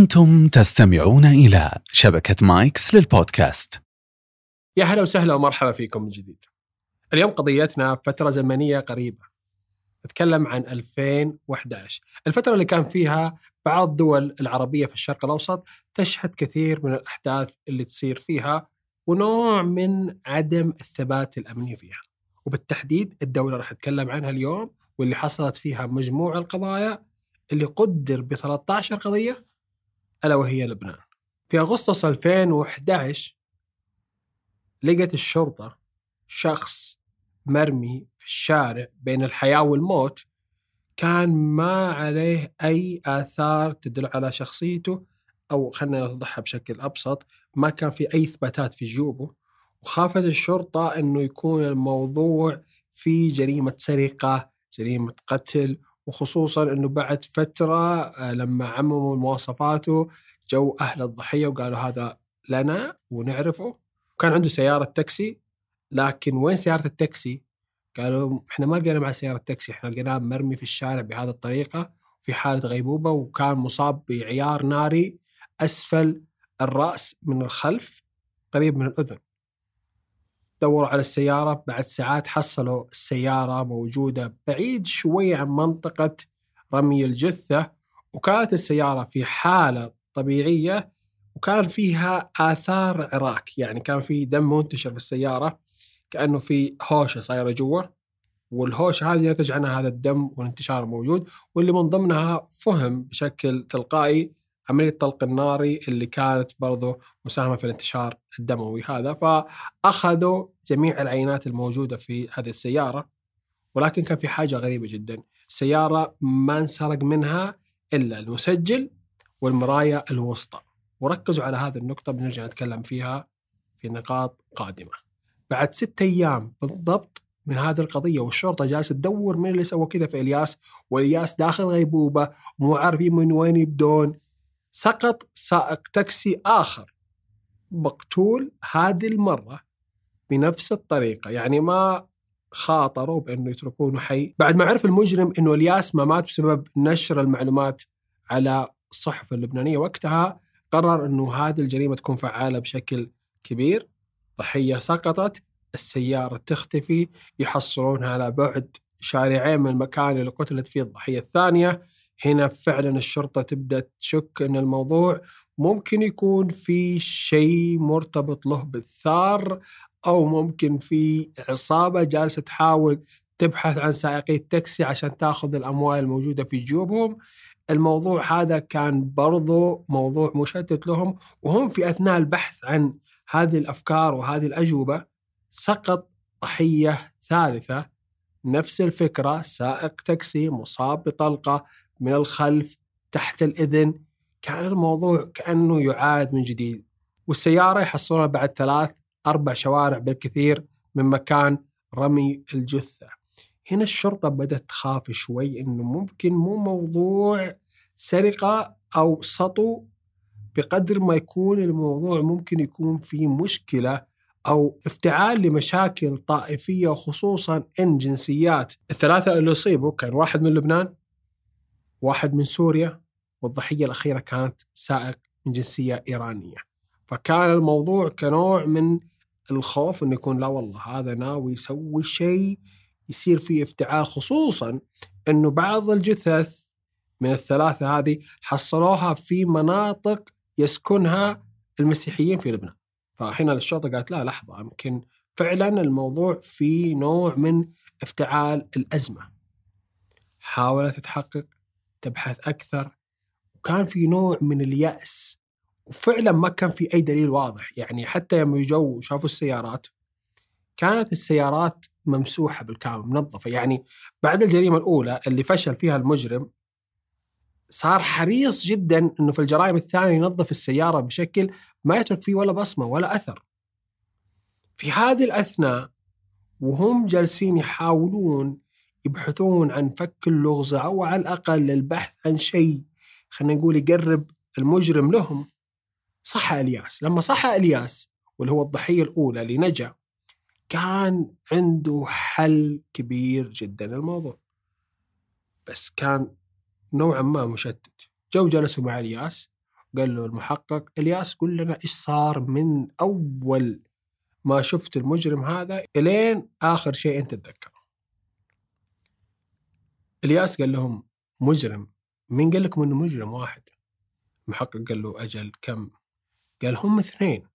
أنتم تستمعون إلى شبكة مايكس للبودكاست يا هلا وسهلا ومرحبا فيكم من جديد. اليوم قضيتنا فترة زمنية قريبة. نتكلم عن 2011 الفترة اللي كان فيها بعض الدول العربية في الشرق الأوسط تشهد كثير من الأحداث اللي تصير فيها ونوع من عدم الثبات الأمني فيها وبالتحديد الدولة راح أتكلم عنها اليوم واللي حصلت فيها مجموع القضايا اللي قدر ب 13 قضية ألا وهي لبنان. في أغسطس 2011 لقت الشرطة شخص مرمي في الشارع بين الحياة والموت كان ما عليه أي آثار تدل على شخصيته أو خلينا نوضحها بشكل أبسط ما كان في أي إثباتات في جيوبه وخافت الشرطة أنه يكون الموضوع في جريمة سرقة جريمة قتل وخصوصا أنه بعد فترة آه، لما عمموا مواصفاته جو أهل الضحية وقالوا هذا لنا ونعرفه كان عنده سيارة تاكسي لكن وين سيارة التاكسي؟ قالوا إحنا ما لقينا مع سيارة تاكسي إحنا لقيناه مرمي في الشارع بهذه الطريقة في حالة غيبوبة وكان مصاب بعيار ناري أسفل الرأس من الخلف قريب من الأذن دوروا على السيارة بعد ساعات حصلوا السيارة موجودة بعيد شوي عن منطقة رمي الجثة وكانت السيارة في حالة طبيعية وكان فيها آثار عراك. يعني كان في دم منتشر في السيارة كأنه في هوشة صايرة جوا والهوشة هذه نتج عنها هذا الدم والانتشار الموجود واللي من ضمنها فهم بشكل تلقائي عملية الطلق الناري اللي كانت برضو مساهمة في الانتشار الدموي هذا. فأخذوا جميع العينات الموجودة في هذه السيارة ولكن كان في حاجة غريبة جدا. السيارة ما انسرق منها إلا المسجل والمراية الوسطى. وركزوا على هذه النقطة بنرجع نتكلم فيها في نقاط قادمة. بعد ستة أيام بالضبط من هذه القضية والشرطة جالسة تدور من اللي سوى كذا في إلياس وإلياس داخل غيبوبة مو عارفين من وين يبدون. سقط سائق تاكسي آخر. مقتول هذه المرة بنفس الطريقة يعني ما خاطروا بأنه يتركونه حي. بعد ما عرف المجرم أنه الياس ما مات بسبب نشر المعلومات على الصحف اللبنانية وقتها قرر أنه هذه الجريمة تكون فعالة بشكل كبير. ضحية سقطت السيارة تختفي يحصلونها على بعد شارعين من المكان اللي قتلت فيه الضحية الثانية. هنا فعلا الشرطة تبدأ تشك أن الموضوع ممكن يكون في شيء مرتبط له بالثار أو ممكن في عصابة جالسة تحاول تبحث عن سائقي التاكسي عشان تأخذ الأموال الموجودة في جيوبهم. الموضوع هذا كان برضو موضوع مشتت لهم وهم في أثناء البحث عن هذه الأفكار وهذه الأجوبة سقط ضحية ثالثة. نفس الفكرة سائق تاكسي مصاب بطلقة من الخلف تحت الإذن كان الموضوع كأنه يعاد من جديد. والسيارة يحصلونها بعد ثلاث أربع شوارع بالكثير من مكان رمي الجثة. هنا الشرطة بدأت تخاف شوي إنه ممكن مو موضوع سرقة أو سطو بقدر ما يكون الموضوع ممكن يكون في مشكلة أو افتعال لمشاكل طائفية وخصوصا إن جنسيات. الثلاثة اللي أصيبوا كان واحد من لبنان واحد من سوريا والضحية الأخيرة كانت سائق من جنسية إيرانية. فكان الموضوع كنوع من الخوف إنه يكون لا والله هذا ناوي يسوي شيء يصير فيه افتعال خصوصا إنه بعض الجثث من الثلاثة هذه حصلوها في مناطق يسكنها المسيحيين في لبنان. فهنا الشرطة قالت لا لحظة يمكن فعلا الموضوع في نوع من افتعال الأزمة. حاولت تحقق تبحث أكثر. وكان في نوع من اليأس وفعلا ما كان في أي دليل واضح. يعني حتى يوم جو وشافوا السيارات كانت السيارات ممسوحة بالكامل منظفة. يعني بعد الجريمة الأولى اللي فشل فيها المجرم صار حريص جدا إنه في الجرائم الثانية ينظف السيارة بشكل ما يترك فيه ولا بصمة ولا أثر. في هذه الأثناء وهم جالسين يحاولون يبحثون عن فك اللغز أو على الأقل البحث عن شيء خلينا نقول يقرب المجرم لهم صحى إلياس، لما صحى إلياس واللي هو الضحية الأولى اللي نجا كان عنده حل كبير جدا للموضوع. بس كان نوعا ما مشتت جو جلسوا مع إلياس قال له المحقق إلياس قل لنا إيش صار من أول ما شفت المجرم هذا إلين آخر شيء أنت تتذكره. الياس قال لهم مجرم مين قال لكم إنه مجرم واحد؟ المحقق قال له أجل كم؟ قال هم اثنين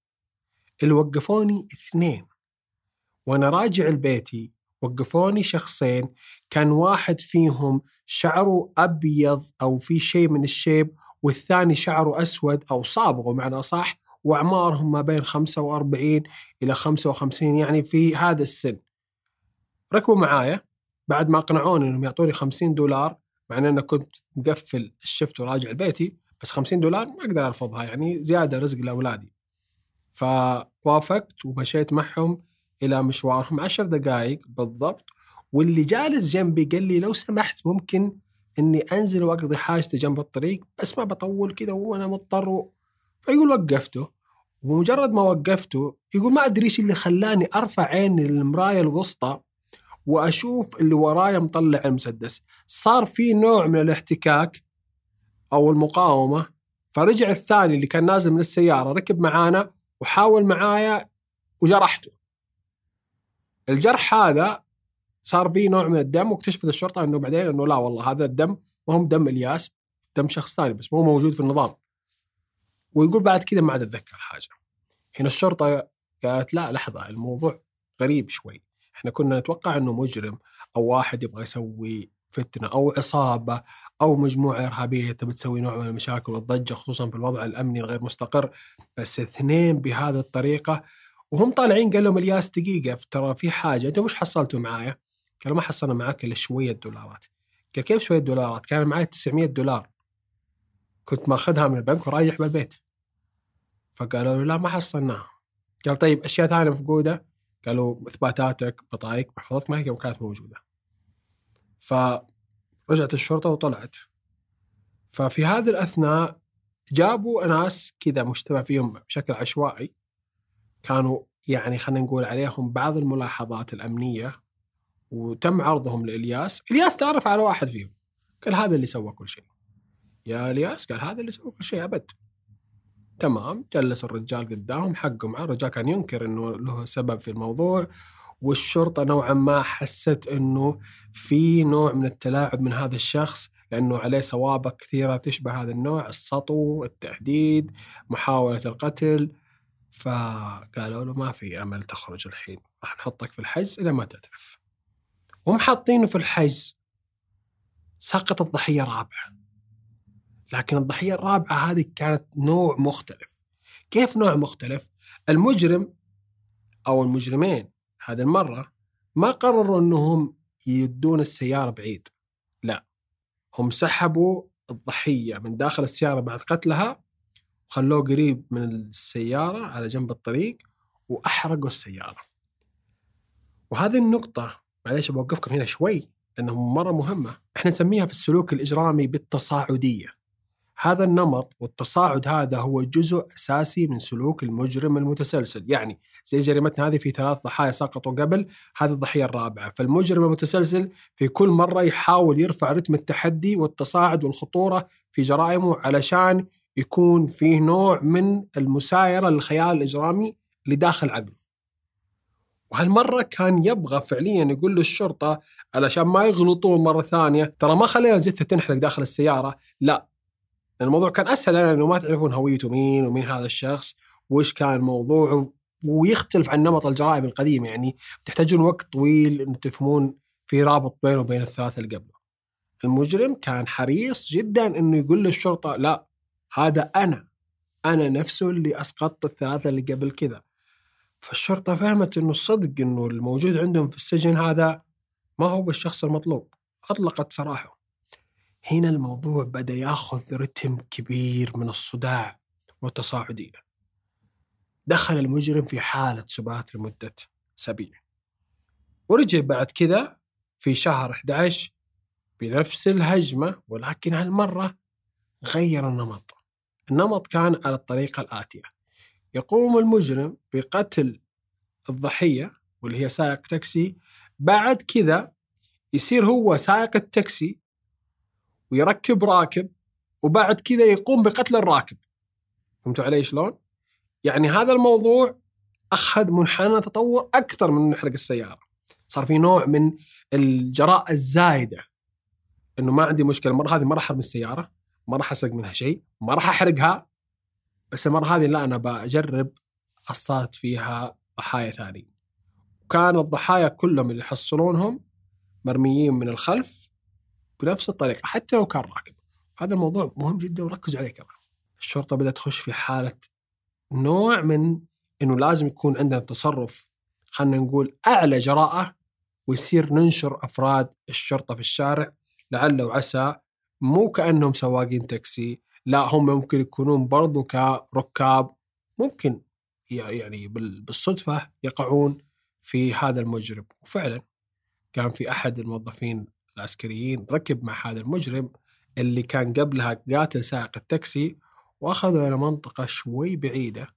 اللي وقفوني اثنين وأنا راجع لبيتي وقفوني شخصين كان واحد فيهم شعره أبيض أو في شيء من الشيب والثاني شعره أسود أو صابغه معنى صح وأعمارهم ما بين 45 إلى 55 يعني في هذا السن. ركبوا معايا بعد ما اقنعوني انهم يعطوني 50 دولار مع إن أنا كنت مقفل الشفت وراجع لبيتي بس 50 دولار ما أقدر أرفضها يعني زيادة رزق لأولادي. فوافقت ومشيت معهم إلى مشوارهم عشر دقائق بالضبط واللي جالس جنبي قال لي لو سمحت ممكن إني أنزل وأقضي حاجتي جنب الطريق بس ما بطول كذا وأنا مضطر فيقول وقفته ومجرد ما وقفته يقول ما أدري إيش اللي خلاني أرفع عيني للمراية الوسطى وأشوف اللي ورايا مطلع المسدس. صار في نوع من الاحتكاك أو المقاومة. فرجع الثاني اللي كان نازل من السيارة ركب معانا وحاول معايا وجرحته. الجرح هذا صار فيه نوع من الدم واكتشفت الشرطة إنه بعدين إنه لا والله هذا الدم ما هو دم الياس دم شخص ثاني بس مو موجود في النظام. ويقول بعد كذا ما عاد أتذكر حاجة. هنا الشرطة قالت لا لحظة الموضوع غريب شوي. إحنا كنا نتوقع إنه مجرم أو واحد يبغى يسوي فتنة أو عصابه أو مجموعة إرهابية تبي تسوي نوع من المشاكل والضجة خصوصا في الوضع الأمني الغير مستقر. بس اثنين بهذه الطريقة وهم طالعين قال لهم الياس دقيقة ترى في حاجة أنتم وش حصلتوا معايا؟ قالوا ما حصلنا معاك إلا شوية دولارات. قال كيف شوية دولارات؟ كان معي 900 دولار. كنت ماخذها من البنك ورايح بالبيت. فقالوا له لا ما حصلناها. قال طيب أشياء ثانية مفقودة؟ قالوا إثباتاتك بطايق محفظتك ما هي كانت موجودة فرجعت الشرطة وطلعت ففي هذه الأثناء جابوا ناس كذا مجتمع فيهم بشكل عشوائي كانوا يعني خلينا نقول عليهم بعض الملاحظات الأمنية وتم عرضهم لإلياس، إلياس تعرف على واحد فيهم قال هذا اللي سوى كل شيء. يا إلياس قال هذا اللي سوى كل شيء أبد. تمام جلس الرجال قدامهم حقه معه الرجال كان ينكر إنه له سبب في الموضوع والشرطة نوعا ما حست إنه في نوع من التلاعب من هذا الشخص لأنه عليه سوابق كثيرة تشبه هذا النوع السطو، التهديد، محاولة القتل فقالوا له ما في أمل تخرج الحين راح نحطك في الحجز إلى ما تعترف. وهم حاطينه في الحجز سقط الضحية رابعه. لكن الضحية الرابعة هذه كانت نوع مختلف. كيف نوع مختلف؟ المجرم أو المجرمين هذه المرة ما قرروا إنهم يدون السيارة بعيد. لا هم سحبوا الضحية من داخل السيارة بعد قتلها وخلوه قريب من السيارة على جنب الطريق وأحرقوا السيارة. وهذه النقطة معليش بوقفكم هنا شوي لأنه مرة مهمة، إحنا نسميها في السلوك الإجرامي بالتصاعدية. هذا النمط والتصاعد هذا هو جزء أساسي من سلوك المجرم المتسلسل، يعني زي جريمتنا هذه في ثلاث ضحايا سقطوا قبل، هذه الضحية الرابعة، فالمجرم المتسلسل في كل مرة يحاول يرفع رتم التحدي والتصاعد والخطورة في جرائمه علشان يكون فيه نوع من المسايرة للخيال الإجرامي اللي داخل عقله. وهالمرة كان يبغى فعليا يقول للشرطة علشان ما يغلطون مرة ثانية ترى ما خلينا زيت تنحرق داخل السيارة، لا. الموضوع كان أسهل لأنه ما تعرفون هويته مين ومين هذا الشخص وش كان موضوعه ويختلف عن نمط الجرائم القديمة. يعني تحتاجون وقت طويل انه تفهمون في رابط بينه وبين الثلاثة اللي قبله. المجرم كان حريص جدا إنه يقول للشرطة لا هذا أنا أنا نفسه اللي أسقطت الثلاثة اللي قبل كذا. فالشرطة فهمت إنه الصدق إنه الموجود عندهم في السجن هذا ما هو بالشخص المطلوب. أطلقت سراحه. هنا الموضوع بدأ يأخذ رتم كبير من الصداع والتصاعدية. دخل المجرم في حالة سبات لمدة أسابيع. ورجع بعد كذا في شهر 11 بنفس الهجمة ولكن هالمرة غير النمط. النمط كان على الطريقة الآتية. يقوم المجرم بقتل الضحية واللي هي سائق تاكسي. بعد كذا يصير هو سائق التاكسي ويركب راكب وبعد كذا يقوم بقتل الراكب. فهمتوا علي شلون؟ يعني هذا الموضوع أخذ منحنى تطور أكثر من نحرق السيارة. صار في نوع من الجراءه الزايدة إنه ما عندي مشكلة. المرة هذه ما راح أرمي السيارة ما راح أسرق منها شيء ما راح أحرقها بس المرة هذه لا أنا بجرب اصطاد فيها ضحايا ثانيين وكان الضحايا كلهم اللي يحصلونهم مرميين من الخلف بنفس الطريقة حتى لو كان راكب. هذا الموضوع مهم جدا وركزوا عليه كمان. الشرطة بدأت تخش في حالة نوع من إنه لازم يكون عندنا تصرف خلينا نقول أعلى جراءة ويصير ننشر أفراد الشرطة في الشارع لعل وعسى مو كأنهم سواقين تاكسي لا هم ممكن يكونون برضو كركاب. ممكن يعني بالصدفة يقعون في هذا المجرم. وفعلا كان في أحد الموظفين العسكريين ركب مع هذا المجرم اللي كان قبلها قاتل سائق التاكسي وأخذه إلى منطقة شوي بعيدة.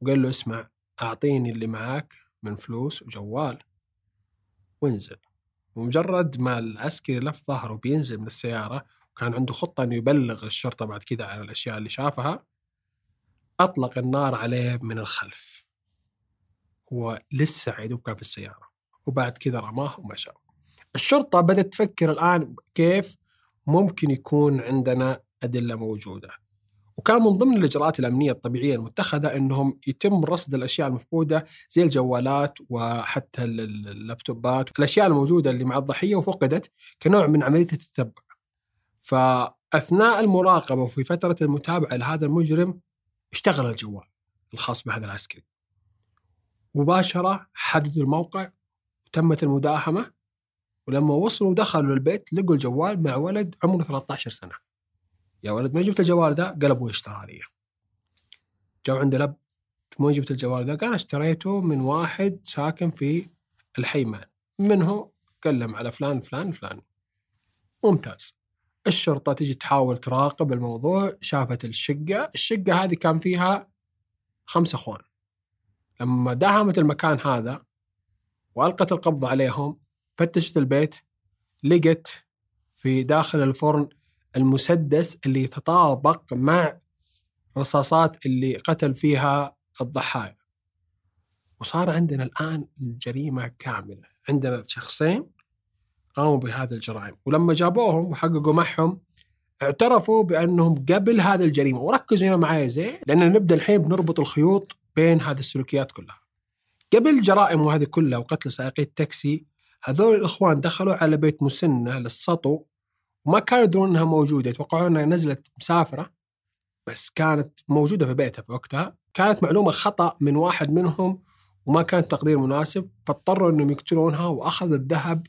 وقال له اسمع أعطيني اللي معاك من فلوس وجوال. وانزل. ومجرد ما العسكري لف ظهره وبينزل من السيارة وكان عنده خطة إنه يبلغ الشرطة بعد كذا على الأشياء اللي شافها أطلق النار عليه من الخلف. هو لسه عيدوب كان في السيارة. وبعد كذا رماه ومشى. الشرطة بدأت تفكر الآن كيف ممكن يكون عندنا أدلة موجودة وكان من ضمن الإجراءات الأمنية الطبيعية المتخذة إنهم يتم رصد الأشياء المفقودة زي الجوالات وحتى اللابتوبات الأشياء الموجودة اللي مع الضحية وفقدت كنوع من عملية التتبع. فأثناء المراقبة وفي فترة المتابعة لهذا المجرم اشتغل الجوال الخاص بهذا العسكري. مباشرة حددوا الموقع وتمت المداهمة ولما وصلوا ودخلوا البيت لقوا الجوال مع ولد عمره 13 سنة. يا ولد ما جبت الجوال ده قال أبوي اشترى لي. جو عند الاب ما جبت الجوال ده قال اشتريته من واحد ساكن في الحيمان. منه تكلم على فلان فلان فلان. ممتاز. الشرطة تجي تحاول تراقب الموضوع شافت الشقة. الشقة هذه كان فيها خمسة أخوان. لما داهمت المكان هذا وألقت القبض عليهم فتشت البيت لقت في داخل الفرن المسدس اللي يتطابق مع رصاصات اللي قتل فيها الضحايا. وصار عندنا الآن الجريمة كاملة. عندنا شخصين قاموا بهذه الجرائم. ولما جابوهم وحققوا معهم اعترفوا بأنهم قبل هذه الجريمة. وركزوا هنا معايا زين لأن نبدأ الحين بنربط الخيوط بين هذه السلوكيات كلها. قبل جرائم وهذه كلها وقتل سائقي التاكسي هذول الإخوان دخلوا على بيت مسنة للسطو وما كانوا يدرون إنها موجودة يتوقعون إنها نزلت مسافرة بس كانت موجودة في بيتها في وقتها كانت معلومة خطأ من واحد منهم وما كان تقدير مناسب فاضطروا إنهم يقتلونها وأخذوا الذهب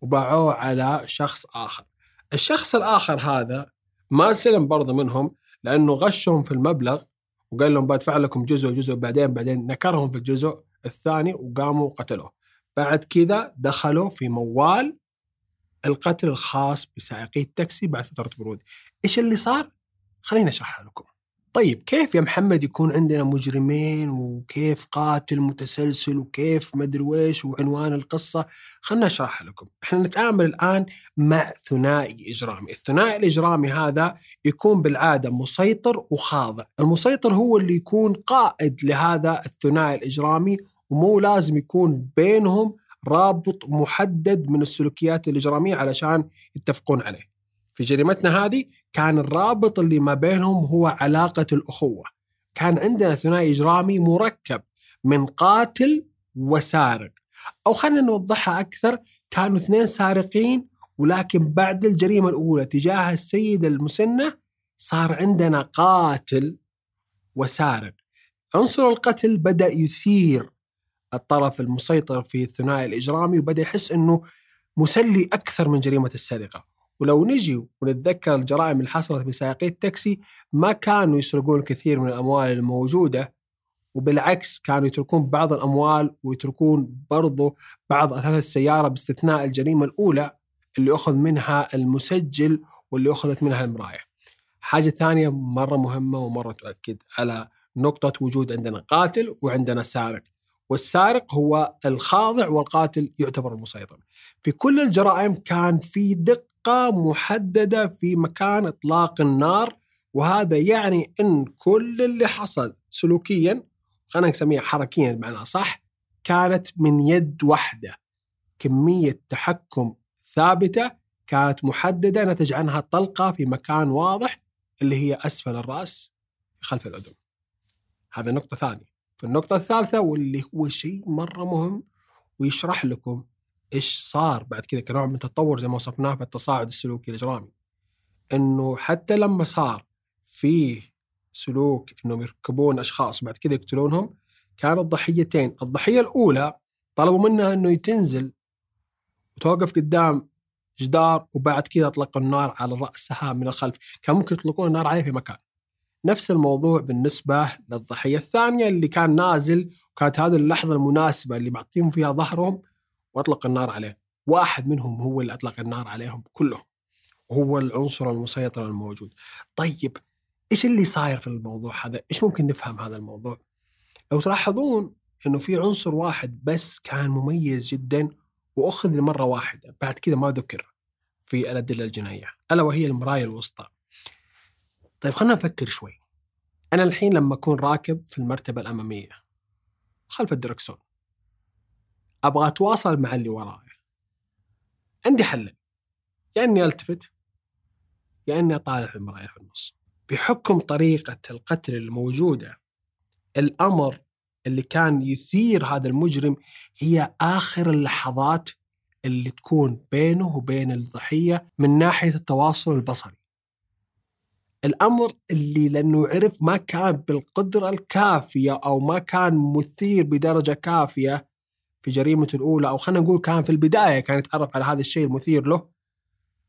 وباعوه على شخص آخر. الشخص الآخر هذا ما سلم برضه منهم لأنه غشهم في المبلغ وقال لهم بدفع لكم جزء وجزء بعدين بعدين نكرهم في الجزء الثاني وقاموا قتلوه. بعد كذا دخلوا في موال القتل الخاص بسائقي التاكسي بعد فترة برود إيش اللي صار؟ خليني أشرحها لكم. طيب كيف يا محمد يكون عندنا مجرمين وكيف قاتل متسلسل وكيف مدري ويش وعنوان القصة؟ خلنا أشرحها لكم. إحنا نتعامل الآن مع ثنائي إجرامي. الثنائي الإجرامي هذا يكون بالعادة مسيطر وخاضع. المسيطر هو اللي يكون قائد لهذا الثنائي الإجرامي ومو لازم يكون بينهم رابط محدد من السلوكيات الإجرامية علشان يتفقون عليه. في جريمتنا هذه كان الرابط اللي ما بينهم هو علاقة الأخوة. كان عندنا ثنائي إجرامي مركب من قاتل وسارق. أو خلينا نوضحها أكثر كانوا اثنين سارقين ولكن بعد الجريمة الأولى تجاه السيدة المسنة صار عندنا قاتل وسارق. عنصر القتل بدأ يثير الطرف المسيطر في الثنائي الإجرامي وبدأ يحس أنه مسلي أكثر من جريمة السرقة. ولو نجي ونتذكر الجرائم اللي حصلت بسائقي التاكسي ما كانوا يسرقون الكثير من الأموال الموجودة وبالعكس كانوا يتركون بعض الأموال ويتركون برضو بعض أثاث السيارة باستثناء الجريمة الأولى اللي أخذ منها المسجل واللي أخذت منها المراية. حاجة ثانية مرة مهمة ومرة تؤكد على نقطة وجود عندنا قاتل وعندنا سارق. والسارق هو الخاضع والقاتل يعتبر المسيطر في كل الجرائم كان في دقة محددة في مكان إطلاق النار وهذا يعني إن كل اللي حصل سلوكيا خلينا نسميها حركيا بمعنى صح كانت من يد واحدة كمية تحكم ثابتة كانت محددة نتج عنها طلقة في مكان واضح اللي هي أسفل الرأس خلف الاذن. هذا نقطة ثانية. في النقطة الثالثة واللي هو شيء مرة مهم ويشرح لكم إيش صار بعد كذا كنوع من التطور زي ما وصفناه في التصاعد السلوكي الإجرامي. إنه حتى لما صار فيه سلوك إنهم يركبون أشخاص وبعد كذا يقتلونهم كانت ضحيتين، الضحية الأولى طلبوا منها إنه تنزل وتوقف قدام جدار وبعد كذا اطلقوا النار على رأسها من الخلف، كان ممكن يطلقون النار عليه في مكان. نفس الموضوع بالنسبة للضحية الثانية اللي كان نازل وكانت هذه اللحظة المناسبة اللي معطيهم فيها ظهرهم وأطلق النار عليه. واحد منهم هو اللي أطلق النار عليهم كلهم. وهو العنصر المسيطر الموجود. طيب إيش اللي صاير في الموضوع هذا؟ إيش ممكن نفهم هذا الموضوع؟ لو تلاحظون إنه في عنصر واحد بس كان مميز جدا وأخذ لمرة واحدة، بعد كذا ما ذكر في الأدلة الجنائية، ألا وهي المراية الوسطى. طيب خلينا نفكر شوي. أنا الحين لما أكون راكب في المرتبة الأمامية خلف الدركسون أبغى أتواصل مع اللي وراي. عندي حلين. يا إني ألتفت يا إني أطالع المراية في النص. بحكم طريقة القتل الموجودة الأمر اللي كان يثير هذا المجرم هي آخر اللحظات اللي تكون بينه وبين الضحية من ناحية التواصل البصري الأمر اللي لأنه عرف ما كان بالقدرة الكافية أو ما كان مثير بدرجة كافية في جريمته الأولى أو خلينا نقول كان في البداية كان يتعرف على هذا الشيء المثير له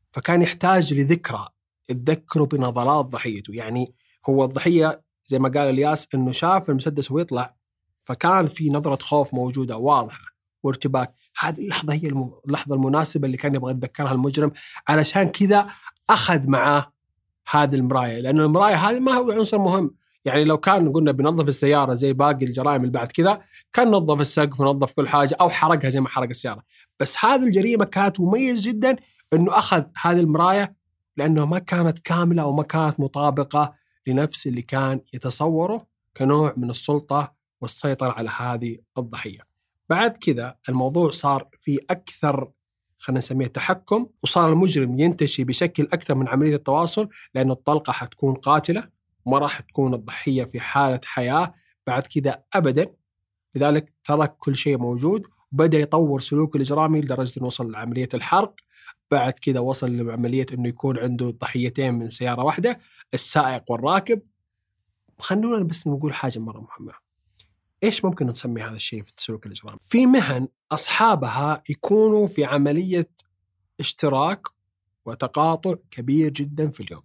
فكان يحتاج لذكرى تذكره بنظرات ضحيته. يعني هو الضحية زي ما قال إلياس إنه شاف المسدس ويطلع فكان في نظرة خوف موجودة واضحة وارتباك. هذه اللحظة هي اللحظة المناسبة اللي كان يبغى يتذكرها المجرم علشان كذا أخذ معاه هذه المرايه لأنه المرايه هذه ما هو عنصر مهم. يعني لو كان قلنا بنظف السيارة زي باقي الجرائم اللي بعد كذا كان نظف السقف ونظف كل حاجة أو حرقها زي ما حرق السيارة. بس هذه الجريمة كانت مميز جدا إنه أخذ هذه المرايه لأنه ما كانت كاملة أو ما كانت مطابقة لنفس اللي كان يتصوره كنوع من السلطة والسيطرة على هذه الضحية. بعد كذا الموضوع صار في أكثر خلينا نسميه تحكم وصار المجرم ينتشي بشكل أكثر من عملية التواصل لأن الطلقة حتكون قاتلة وما راح تكون الضحية في حالة حياة بعد كذا أبدا. لذلك ترك كل شيء موجود وبدأ يطور سلوكه الإجرامي لدرجة أنه وصل لعملية الحرق. بعد كذا وصل لعملية إنه يكون عنده ضحيتين من سيارة واحدة السائق والراكب. خلونا بس نقول حاجة مرة مهمة. إيش ممكن نسمي هذا الشيء في السلوك الاجرامي؟ في مهن أصحابها يكونوا في عملية اشتراك وتقاطع كبير جدا في اليوم.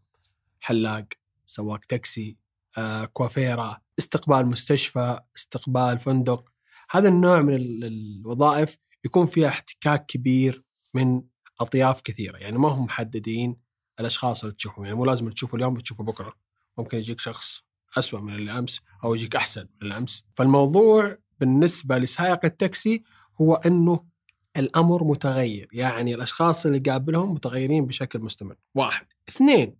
حلاق، سواق تاكسي، آه، كوافيرا، استقبال مستشفى، استقبال فندق، هذا النوع من الوظائف يكون فيها احتكاك كبير من أطياف كثيرة يعني ما هم محددين الأشخاص اللي تشوفهم يعني مو لازم تشوفه اليوم بتشوفه بكرة ممكن يجيك شخص أسوأ من اللي امس أو يجيك أحسن من الأمس. فالموضوع بالنسبة لسائق التاكسي هو إنه الأمر متغير. يعني الأشخاص اللي قابلهم متغيرين بشكل مستمر. واحد. اثنين.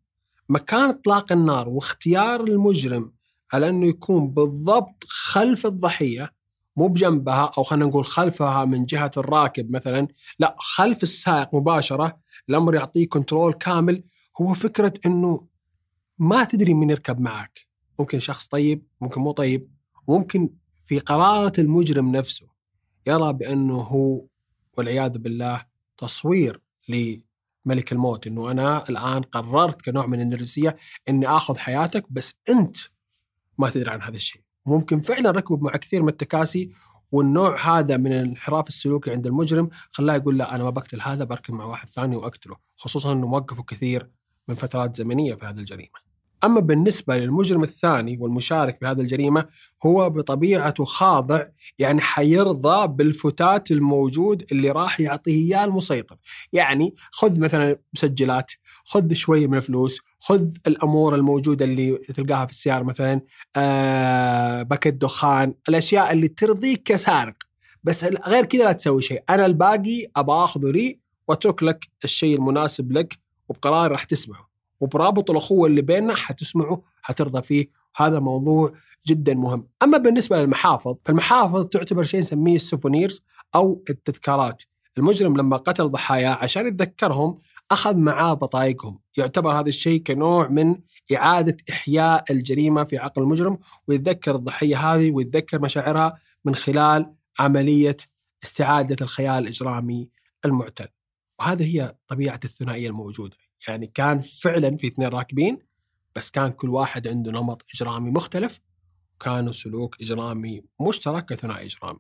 مكان إطلاق النار واختيار المجرم على إنه يكون بالضبط خلف الضحية مو بجنبها أو خلينا نقول خلفها من جهة الراكب مثلا لا خلف السائق مباشرة الأمر يعطيه كنترول كامل. هو فكرة إنه ما تدري من يركب معك. ممكن شخص طيب ممكن مو طيب ممكن في قرارة المجرم نفسه يرى بأنه هو والعياذ بالله تصوير لملك الموت أنه أنا الآن قررت كنوع من النرجسية أني أخذ حياتك بس أنت ما تدري عن هذا الشيء ممكن فعلا ركبوا مع كثير من التكاسي والنوع هذا من الانحراف السلوكي عند المجرم خلاه يقول لا أنا ما بقتل هذا بركب مع واحد ثاني وأقتله خصوصا إنه وقفوا كثير من فترات زمنية في هذه الجريمة. أما بالنسبة للمجرم الثاني والمشارك في هذه الجريمة هو بطبيعته خاضع يعني حيرضى بالفتات الموجود اللي راح يعطيه إياه المسيطر، يعني خذ مثلا مسجلات، خذ شوية من الفلوس، خذ الأمور الموجودة اللي تلقاها في السيارة مثلا آه باكت دخان الأشياء اللي ترضيك كسارق. بس غير كذا لا تسوي شيء. أنا الباقي أبغى اخذه لي وأترك لك الشيء المناسب لك وبقرار راح تسمعه. وبرابط الأخوة اللي بيننا حتسمعه حترضى فيه. هذا موضوع جدا مهم. أما بالنسبة للمحافظ فالمحافظ تعتبر شيء نسميه ال souvenirs أو التذكارات. المجرم لما قتل ضحاياه عشان يتذكرهم أخذ معاه بطايقهم. يعتبر هذا الشيء كنوع من إعادة إحياء الجريمة في عقل المجرم ويتذكر الضحية هذه ويتذكر مشاعرها من خلال عملية استعادة الخيال الإجرامي المعتل. وهذه هي طبيعة الثنائية الموجودة. يعني كان فعلا في اثنين راكبين بس كان كل واحد عنده نمط إجرامي مختلف كانوا سلوك إجرامي مشترك كثنائي إجرامي.